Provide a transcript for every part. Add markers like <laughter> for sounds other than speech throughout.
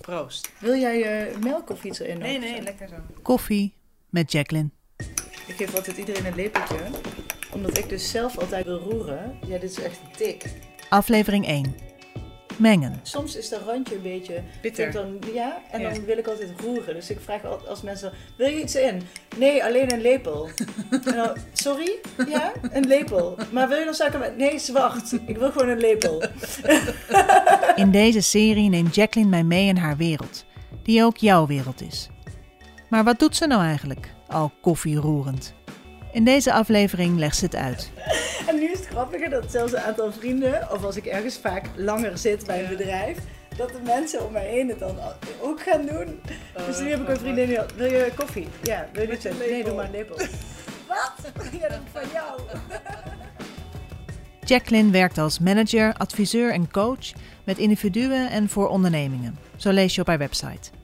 Proost. Wil jij uh, melk of iets erin? Nee, nee, lekker zo. Koffie met Jacqueline. Ik geef altijd iedereen een lepeltje. Omdat ik dus zelf altijd wil roeren. Ja, dit is echt dik. Aflevering 1. Mengen. Soms is dat randje een beetje bitter. Dan, ja, en dan wil ik altijd roeren. Dus ik vraag altijd als mensen: wil je iets in? Nee, alleen een lepel. dan, sorry? Ja, een lepel. Maar wil je nog suiker met? Nee, zwart. Ik wil gewoon een lepel. <laughs> in deze serie neemt Jacqueline mij mee in haar wereld, die ook jouw wereld is. Maar wat doet ze nou eigenlijk, al koffieroerend? In deze aflevering legt ze het uit. En nu is het grappige dat zelfs een aantal vrienden, of als ik ergens vaak langer zit bij een bedrijf, dat de mensen om mij heen het dan ook gaan doen. dus nu heb ik een vriendin die wil je koffie? Ja, wil je dit? Nee, doe maar een lepel. <laughs> Wat? Ja, dat van jou. <laughs> Jacqueline werkt als manager, adviseur en coach met individuen en voor ondernemingen. Zo lees je op haar website.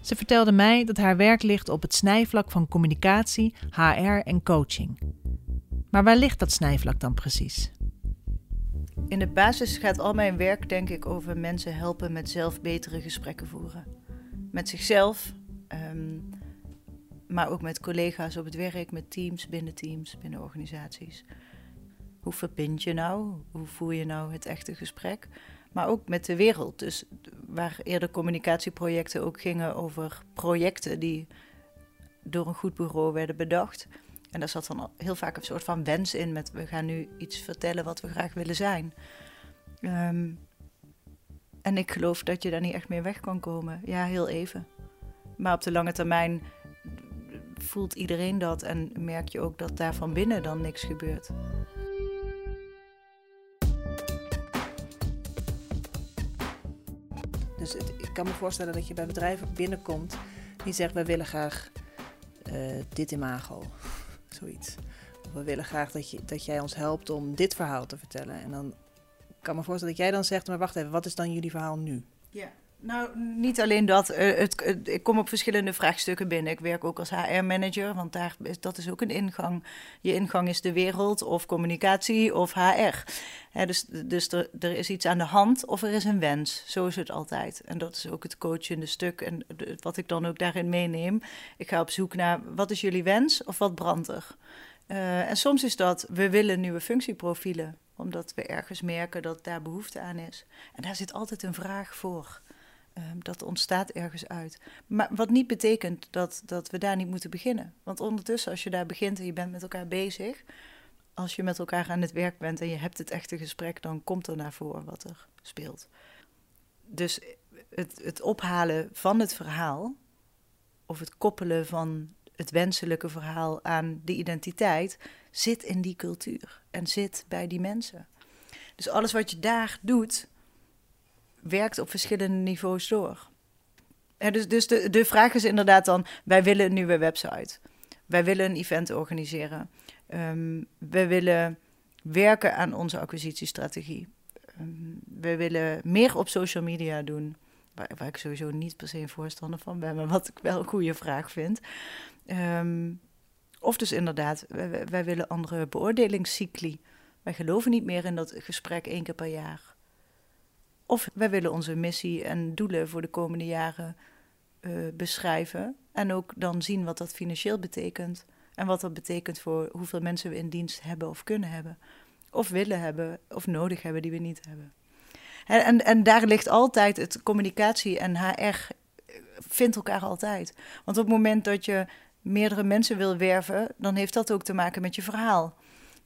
Ze vertelde mij dat haar werk ligt op het snijvlak van communicatie, HR en coaching. Maar waar ligt dat snijvlak dan precies? In de basis gaat al mijn werk denk ik over mensen helpen met zelf betere gesprekken voeren. Met zichzelf, ehm, maar ook met collega's op het werk, met teams, binnen teams, binnen organisaties. Hoe verbind je nou? Hoe voer je nou het echte gesprek? Maar ook met de wereld. Dus waar eerder communicatieprojecten ook gingen over projecten die door een goed bureau werden bedacht. En daar zat dan heel vaak een soort van wens in met we gaan nu iets vertellen wat we graag willen zijn. Ehm, en ik geloof dat je daar niet echt meer weg kan komen. Ja, heel even. Maar op de lange termijn voelt iedereen dat en merk je ook dat daar van binnen dan niks gebeurt. Dus ik kan me voorstellen dat je bij bedrijven binnenkomt die zegt: We willen graag uh, dit imago, <laughs> zoiets. We willen graag dat, je, dat jij ons helpt om dit verhaal te vertellen. En dan kan me voorstellen dat jij dan zegt: Maar wacht even, wat is dan jullie verhaal nu? Ja. Nou, niet alleen dat. Uh, het, ik kom op verschillende vraagstukken binnen. Ik werk ook als HR-manager, want daar is, dat is ook een ingang. Je ingang is de wereld of communicatie of HR. dus dus er, is iets aan de hand of er is een wens. Zo is het altijd. En dat is ook het coachende stuk en wat ik dan ook daarin meeneem. Ik ga op zoek naar wat is jullie wens of wat brandt er. Uh, en soms is dat, we willen nieuwe functieprofielen omdat we ergens merken dat daar behoefte aan is. En daar zit altijd een vraag voor. Ehm, dat ontstaat ergens uit. Maar wat niet betekent dat, dat we daar niet moeten beginnen. Want ondertussen, als je daar begint en je bent met elkaar bezig, als je met elkaar aan het werk bent en je hebt het echte gesprek, dan komt er naar voren wat er speelt. Dus het, het ophalen van het verhaal, of het koppelen van het wenselijke verhaal aan de identiteit, zit in die cultuur en zit bij die mensen. Dus alles wat je daar doet, werkt op verschillende niveaus door. dus dus de, de vraag is inderdaad dan: wij willen een nieuwe website. Wij willen een event organiseren. Um, we willen werken aan onze acquisitiestrategie. Um, we willen meer op social media doen. Waar, ik sowieso niet per se een voorstander van ben, maar wat ik wel een goede vraag vind. Um, of dus inderdaad, wij, wij willen andere beoordelingscycli. Wij geloven niet meer in dat gesprek één keer per jaar. Of wij willen onze missie en doelen voor de komende jaren uh, beschrijven. En ook dan zien wat dat financieel betekent. En wat dat betekent voor hoeveel mensen we in dienst hebben of kunnen hebben. Of willen hebben of nodig hebben die we niet hebben. En, en, daar ligt altijd het communicatie en HR eh, vindt elkaar altijd. Want op het moment dat je meerdere mensen wil werven, dan heeft dat ook te maken met je verhaal.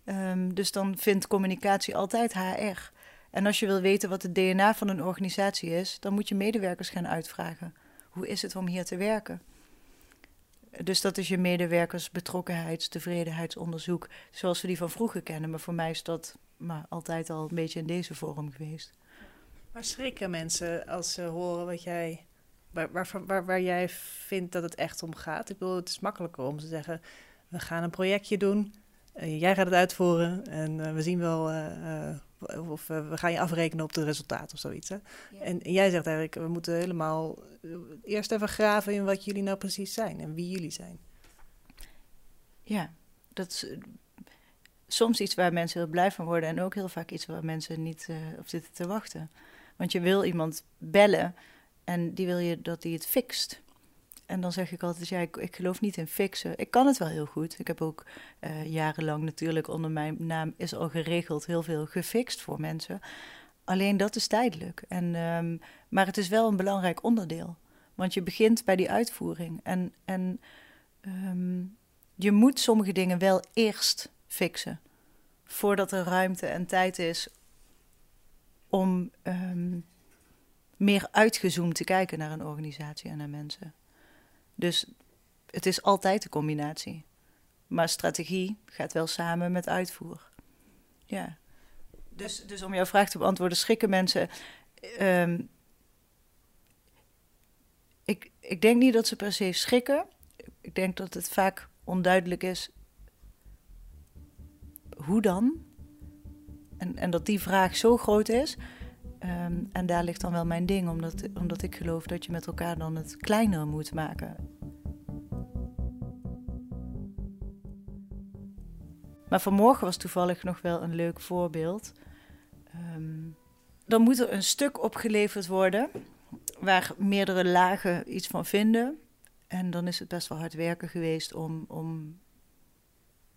Um, dus dan vindt communicatie altijd HR. En als je wil weten wat het DNA van een organisatie is, dan moet je medewerkers gaan uitvragen. Hoe is het om hier te werken? Dus dat is je medewerkers betrokkenheids, tevredenheidsonderzoek, zoals we die van vroeger kennen. Maar voor mij is dat maar altijd al een beetje in deze vorm geweest. Waar schrikken mensen als ze horen wat jij, waar, waar, jij vindt dat het echt om gaat? Ik bedoel, het is makkelijker om te zeggen, we gaan een projectje doen, uh, jij gaat het uitvoeren en uh, we zien wel uh, of uh, we gaan je afrekenen op het resultaat of zoiets. Hè? En, en, jij zegt eigenlijk, we moeten helemaal eh, eerst even graven in wat jullie nou precies zijn en wie jullie zijn. Ja, dat is, soms iets waar mensen heel blij van worden en ook heel vaak iets waar mensen niet uh, op zitten te wachten. Want je wil iemand bellen en die wil je dat die het fixt. En dan zeg ik altijd, ja, ik, ik, geloof niet in fixen. Ik kan het wel heel goed. Ik heb ook uh, jarenlang natuurlijk onder mijn naam is al geregeld heel veel gefixt voor mensen. Alleen dat is tijdelijk. En, um, maar het is wel een belangrijk onderdeel. Want je begint bij die uitvoering. En, en um, je moet sommige dingen wel eerst fixen. Voordat er ruimte en tijd is om um, meer uitgezoomd te kijken naar een organisatie en naar mensen. Dus het is altijd een combinatie. Maar strategie gaat wel samen met uitvoer. Ja. Dus, dus om jouw vraag te beantwoorden, schrikken mensen. Um, ik, ik denk niet dat ze per se schrikken. Ik denk dat het vaak onduidelijk is. Hoe dan? En, en dat die vraag zo groot is. Um, en daar ligt dan wel mijn ding, omdat, omdat ik geloof dat je met elkaar dan het kleiner moet maken. Maar vanmorgen was toevallig nog wel een leuk voorbeeld. Um, dan moet er een stuk opgeleverd worden waar meerdere lagen iets van vinden. En dan is het best wel hard werken geweest om, om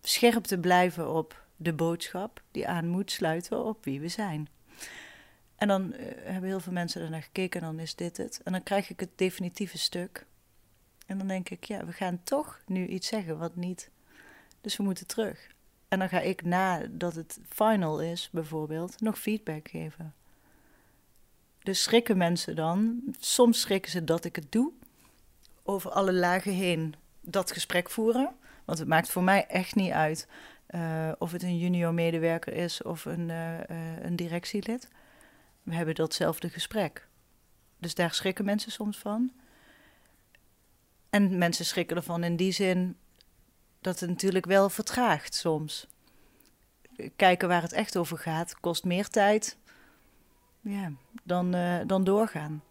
scherp te blijven op de boodschap die aan moet sluiten op wie we zijn. En dan uh, hebben heel veel mensen ernaar gekeken en dan is dit het. En dan krijg ik het definitieve stuk. En dan denk ik, ja, we gaan toch nu iets zeggen wat niet. Dus we moeten terug. En dan ga ik nadat het final is, bijvoorbeeld, nog feedback geven. Dus schrikken mensen dan. Soms schrikken ze dat ik het doe. Over alle lagen heen dat gesprek voeren. Want het maakt voor mij echt niet uit uh, of het een junior medewerker is of een, uh, een directielid. We hebben datzelfde gesprek. Dus daar schrikken mensen soms van. En mensen schrikken ervan in die zin dat het natuurlijk wel vertraagt soms. Kijken waar het echt over gaat kost meer tijd ja, dan, uh, dan doorgaan.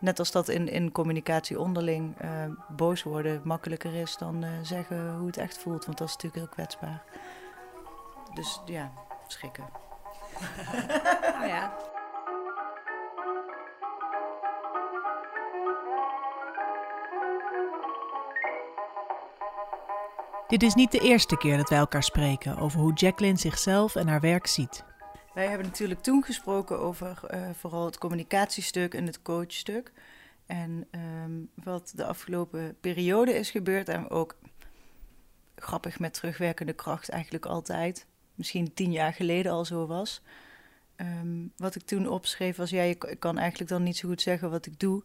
Net als dat in, in communicatie onderling uh, boos worden makkelijker is dan uh, zeggen hoe het echt voelt, want dat is natuurlijk heel kwetsbaar. Dus ja, schrikken. Oh ja. Dit is niet de eerste keer dat wij elkaar spreken over hoe Jacqueline zichzelf en haar werk ziet. Wij hebben natuurlijk toen gesproken over uh, vooral het communicatiestuk en het coachstuk. En um, wat de afgelopen periode is gebeurd, en ook grappig met terugwerkende kracht eigenlijk altijd, misschien tien jaar geleden al zo was. Um, wat ik toen opschreef was, ja, ik kan eigenlijk dan niet zo goed zeggen wat ik doe.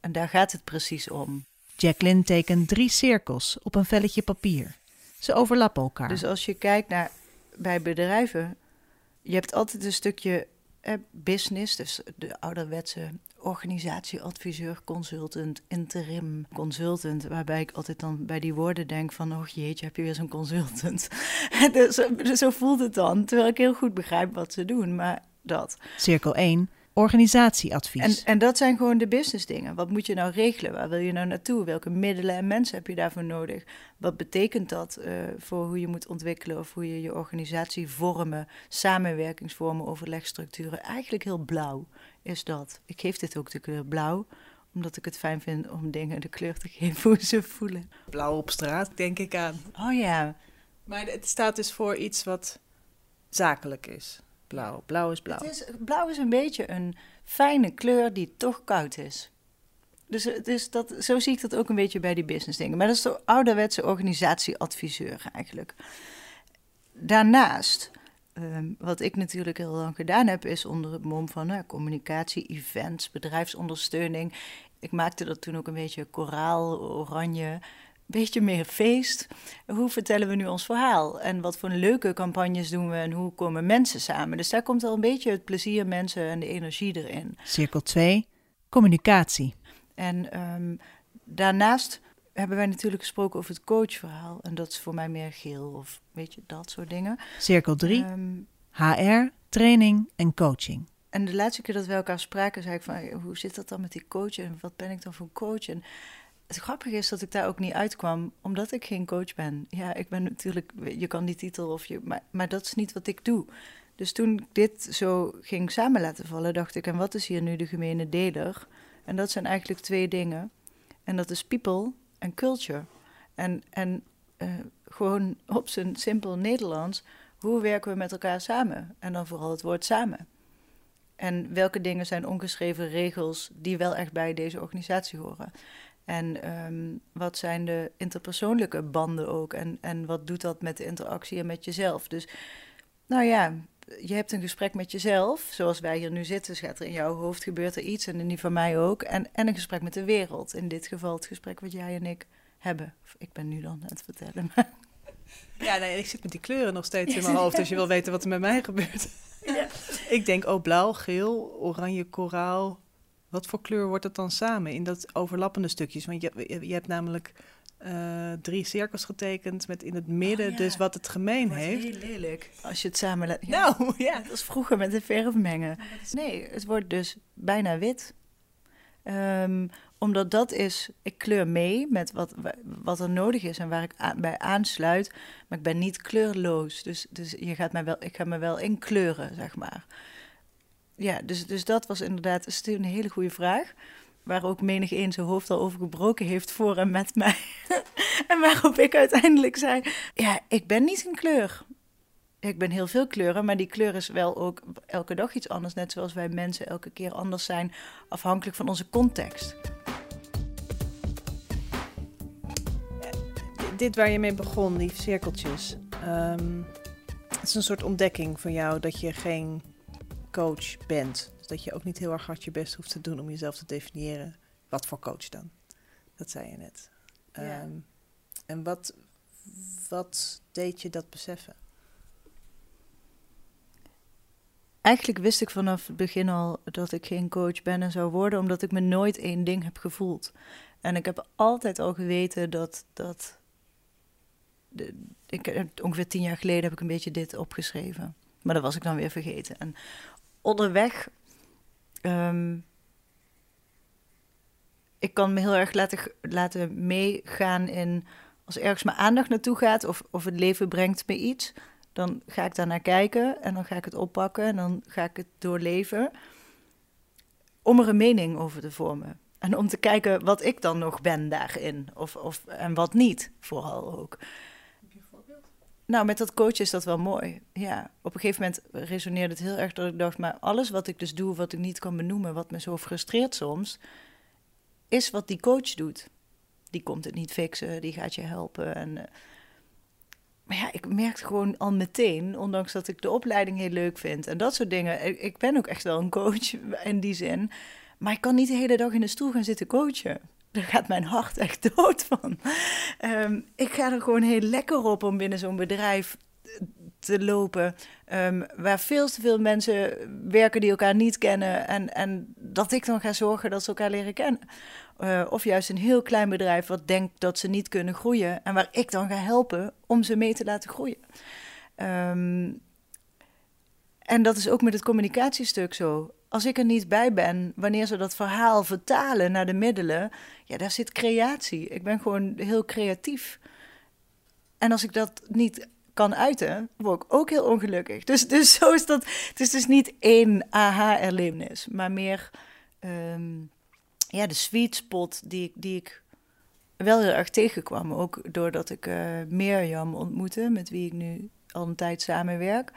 En daar gaat het precies om. Jacqueline tekent drie cirkels op een velletje papier. Ze overlappen elkaar. Dus als je kijkt naar bij bedrijven, je hebt altijd een stukje eh, business, dus de ouderwetse organisatieadviseur, consultant, interim consultant, waarbij ik altijd dan bij die woorden denk van, oh jeetje, heb je weer zo'n consultant. <laughs> dus, zo voelt het dan, terwijl ik heel goed begrijp wat ze doen, maar dat. Cirkel 1, organisatieadvies. En, en dat zijn gewoon de business dingen. Wat moet je nou regelen? Waar wil je nou naartoe? Welke middelen en mensen heb je daarvoor nodig? Wat betekent dat uh, voor hoe je moet ontwikkelen of hoe je je organisatie vormen, samenwerkingsvormen, overlegstructuren? Eigenlijk heel blauw is dat. Ik geef dit ook de kleur blauw omdat ik het fijn vind om dingen de kleur te <laughs> geven hoe ze voelen. Blauw op straat, denk ik aan. Oh ja. Maar het staat dus voor iets wat zakelijk is. Blauw. Blauw is blauw. Het is, blauw is een beetje een fijne kleur die toch koud is. Dus is dat, zo zie ik dat ook een beetje bij die business dingen. Maar dat is de ouderwetse organisatieadviseur eigenlijk. Daarnaast, um, wat ik natuurlijk heel lang gedaan heb, is onder het mom van uh, communicatie, events, bedrijfsondersteuning. Ik maakte dat toen ook een beetje koraal, oranje beetje meer feest. Hoe vertellen we nu ons verhaal? En wat voor leuke campagnes doen we en hoe komen mensen samen? Dus daar komt al een beetje het plezier, mensen en de energie erin. Cirkel 2, communicatie. En um, daarnaast hebben wij natuurlijk gesproken over het coachverhaal. En dat is voor mij meer geel of weet je, dat soort dingen. Cirkel 3, um, HR, training en coaching. En de laatste keer dat we elkaar spraken, zei ik van, hoe zit dat dan met die coach en wat ben ik dan voor coach? En het grappige is dat ik daar ook niet uitkwam, omdat ik geen coach ben. Ja, ik ben natuurlijk, je kan die titel of je, maar, dat is niet wat ik doe. Dus toen ik dit zo ging samen laten vallen, dacht ik, en wat is hier nu de gemene deler? En dat zijn eigenlijk twee dingen. En dat is people en culture. En, en uh, gewoon op zijn simpel Nederlands, hoe werken we met elkaar samen? En dan vooral het woord samen. En welke dingen zijn ongeschreven regels die wel echt bij deze organisatie horen? En um, wat zijn de interpersoonlijke banden ook? En, en wat doet dat met de interactie en met jezelf? Dus, nou ja, je hebt een gesprek met jezelf, zoals wij hier nu zitten, gaat er in jouw hoofd gebeurt er iets en in die van mij ook. En, en een gesprek met de wereld. In dit geval het gesprek wat jij en ik hebben. ik ben nu dan aan het vertellen. Maar... Ja, nee, ik zit met die kleuren nog steeds in <laughs> mijn hoofd, dus je wil weten wat er met mij gebeurt. Ja. ik denk, oh, blauw, geel, oranje, koraal. Wat voor kleur wordt het dan samen in dat overlappende stukjes? Want je, je hebt namelijk uh, drie cirkels getekend met in het midden oh, dus wat het gemeen dat heeft. Heel lelijk als je het samen laat. Ja. Nou, ja. Dat is vroeger met de verf mengen. Nee, het wordt dus bijna wit. Um, omdat dat is, ik kleur mee met wat, wat er nodig is en waar ik bij aansluit. Maar ik ben niet kleurloos. Dus, dus je gaat mij wel, ik ga me wel inkleuren, zeg maar. Ja, dus, dus dat was inderdaad is een hele goede vraag. Waar ook menig een zijn hoofd al over gebroken heeft voor en met mij. <laughs> en waarop ik uiteindelijk zei: Ja, ik ben niet een kleur. Ik ben heel veel kleuren, maar die kleur is wel ook elke dag iets anders. Net zoals wij mensen elke keer anders zijn, afhankelijk van onze context. Dit waar je mee begon, die cirkeltjes. Um, het is een soort ontdekking van jou dat je geen coach bent. Dus dat je ook niet heel erg hard je best hoeft te doen om jezelf te definiëren. Wat voor coach dan? Dat zei je net. Ehm, en wat, wat deed je dat beseffen? Eigenlijk wist ik vanaf het begin al dat ik geen coach ben en zou worden, omdat ik me nooit één ding heb gevoeld. En ik heb altijd al geweten dat. dat de, ik, ongeveer tien jaar geleden heb ik een beetje dit opgeschreven. Maar dat was ik dan weer vergeten. En onderweg. Ehm, ik kan me heel erg laten, laten meegaan in. Als ergens mijn aandacht naartoe gaat of, of het leven brengt me iets, dan ga ik daar naar kijken en dan ga ik het oppakken en dan ga ik het doorleven. Om er een mening over te vormen. En om te kijken wat ik dan nog ben daarin. Of, of, en wat niet, vooral ook. Nou, met dat coach is dat wel mooi. Ja, op een gegeven moment resoneerde het heel erg dat ik dacht, maar alles wat ik dus doe, wat ik niet kan benoemen, wat me zo frustreert soms, is wat die coach doet. Die komt het niet fixen, die gaat je helpen. En, eh, maar ja, ik merkte gewoon al meteen, ondanks dat ik de opleiding heel leuk vind en dat soort dingen. Ik ben ook echt wel een coach <laughs> in die zin. Maar ik kan niet de hele dag in de stoel gaan zitten coachen daar gaat mijn hart echt dood van. Ehm, ik ga er gewoon heel lekker op om binnen zo'n bedrijf te lopen. Um, waar veel te veel mensen werken die elkaar niet kennen. En, en dat ik dan ga zorgen dat ze elkaar leren kennen. Uh, of juist een heel klein bedrijf wat denkt dat ze niet kunnen groeien. En waar ik dan ga helpen om ze mee te laten groeien. Um, en dat is ook met het communicatiestuk zo als ik er niet bij ben, wanneer ze dat verhaal vertalen naar de middelen, ja, daar zit creatie. Ik ben gewoon heel creatief. En als ik dat niet kan uiten, word ik ook heel ongelukkig. Dus, dus zo is dat. Het is dus niet één aha-erlevenis, maar meer ehm, ja, de sweet spot die, die ik wel heel erg tegenkwam. Ook doordat ik uh, Mirjam ontmoette, met wie ik nu al een tijd samenwerk.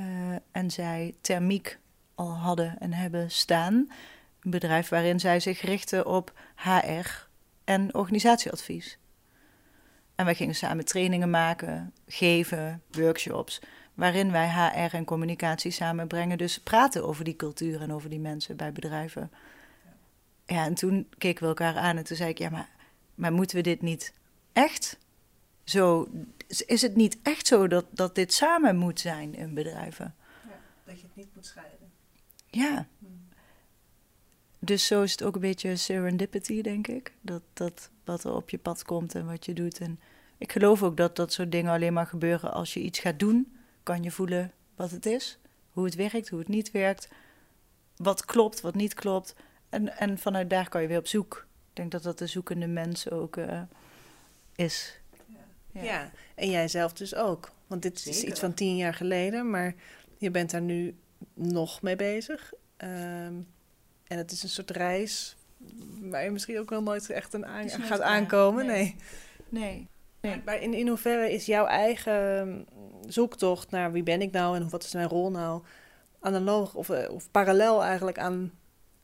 Uh, en zij thermiek al hadden en hebben staan. Een bedrijf waarin zij zich richten op HR en organisatieadvies. En wij gingen samen trainingen maken, geven, workshops, waarin wij HR en communicatie samenbrengen. Dus praten over die cultuur en over die mensen bij bedrijven. Ja, en toen keken we elkaar aan en toen zei ik, ja, maar, maar moeten we dit niet echt zo... Is het niet echt zo dat, dat dit samen moet zijn in bedrijven? Ja, dat je het niet moet scheiden. Ja. Dus zo is het ook een beetje serendipity, denk ik. Dat, dat wat er op je pad komt en wat je doet. En ik geloof ook dat dat soort dingen alleen maar gebeuren als je iets gaat doen. Kan je voelen wat het is, hoe het werkt, hoe het niet werkt. Wat klopt, wat niet klopt. En, en vanuit daar kan je weer op zoek Ik denk dat dat de zoekende mens ook uh, is. Ja. ja. en jij zelf dus ook. Want dit is iets van tien jaar geleden, maar je bent daar nu nog mee bezig. Um, en het is een soort reis waar je misschien ook wel nooit echt een aan, gaat aankomen. Nee. nee. nee. Maar in, in hoeverre is jouw eigen zoektocht naar wie ben ik nou en wat is mijn rol nou analoog of, eh, of parallel eigenlijk aan,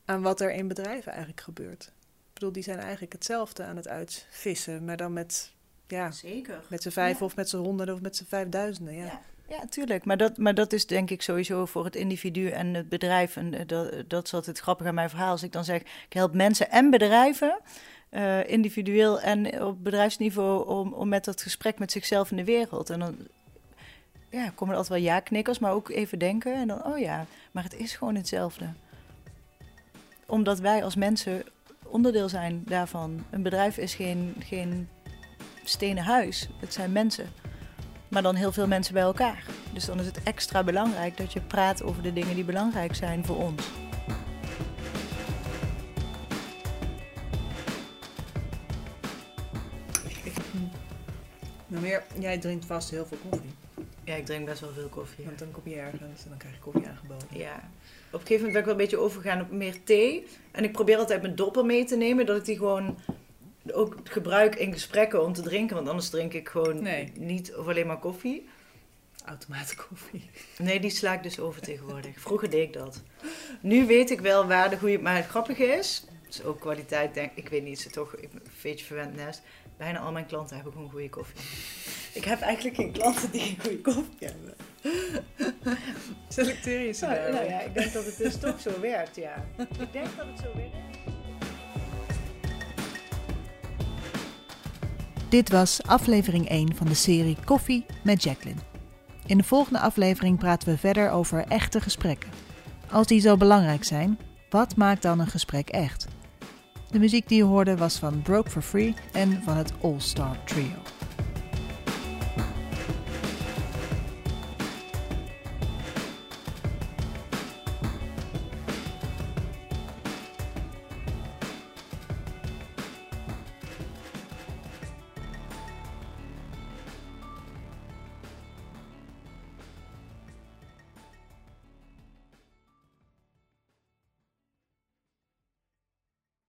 aan wat er in bedrijven eigenlijk gebeurt? Ik bedoel, die zijn eigenlijk hetzelfde aan het uitvissen, maar dan met, ja, Zeker. met z'n vijf of met z'n honderden of met z'n vijfduizenden. Ja. ja. Ja, tuurlijk. Maar dat, maar dat is denk ik sowieso voor het individu en het bedrijf. En eh, dat, dat is altijd grappig aan mijn verhaal. Als ik dan zeg, ik help mensen en bedrijven, uh, individueel en op bedrijfsniveau, om, om met dat gesprek met zichzelf in de wereld. En dan ja, komen er altijd wel ja-knikkers, maar ook even denken. En dan, oh ja, maar het is gewoon hetzelfde. Omdat wij als mensen onderdeel zijn daarvan. Een bedrijf is geen, geen stenen huis, het zijn mensen maar dan heel veel mensen bij elkaar. Dus dan is het extra belangrijk dat je praat over de dingen die belangrijk zijn voor ons. Nou meer, jij drinkt vast heel veel koffie. Ja, ik drink best wel veel koffie. Want dan kom je ergens en dan krijg je koffie aangeboden. Ja. Op een gegeven moment ben ik wel een beetje overgegaan op meer thee. En ik probeer altijd mijn dopper mee te nemen, dat ik die gewoon ook gebruik in gesprekken om te drinken. Want anders drink ik gewoon niet of alleen maar koffie. Automaatkoffie. Nee, die sla ik dus over tegenwoordig. Vroeger deed ik dat. Nu weet ik wel waar de goede... Maar het grappige is, is ook kwaliteit, denk ik. weet niet, ze toch een beetje verwend nest. Bijna al mijn klanten hebben gewoon goede koffie. Ik heb eigenlijk geen klanten die geen goede koffie hebben. Selecteer je ze nou, nou ja, ik denk dat het dus toch zo werkt, ja. Ik denk dat het zo werkt. Dit was aflevering 1 van de serie Koffie met Jacqueline. In de volgende aflevering praten we verder over echte gesprekken. Als die zo belangrijk zijn, wat maakt dan een gesprek echt? De muziek die je hoorde was van Broke for Free en van het All Star Trio.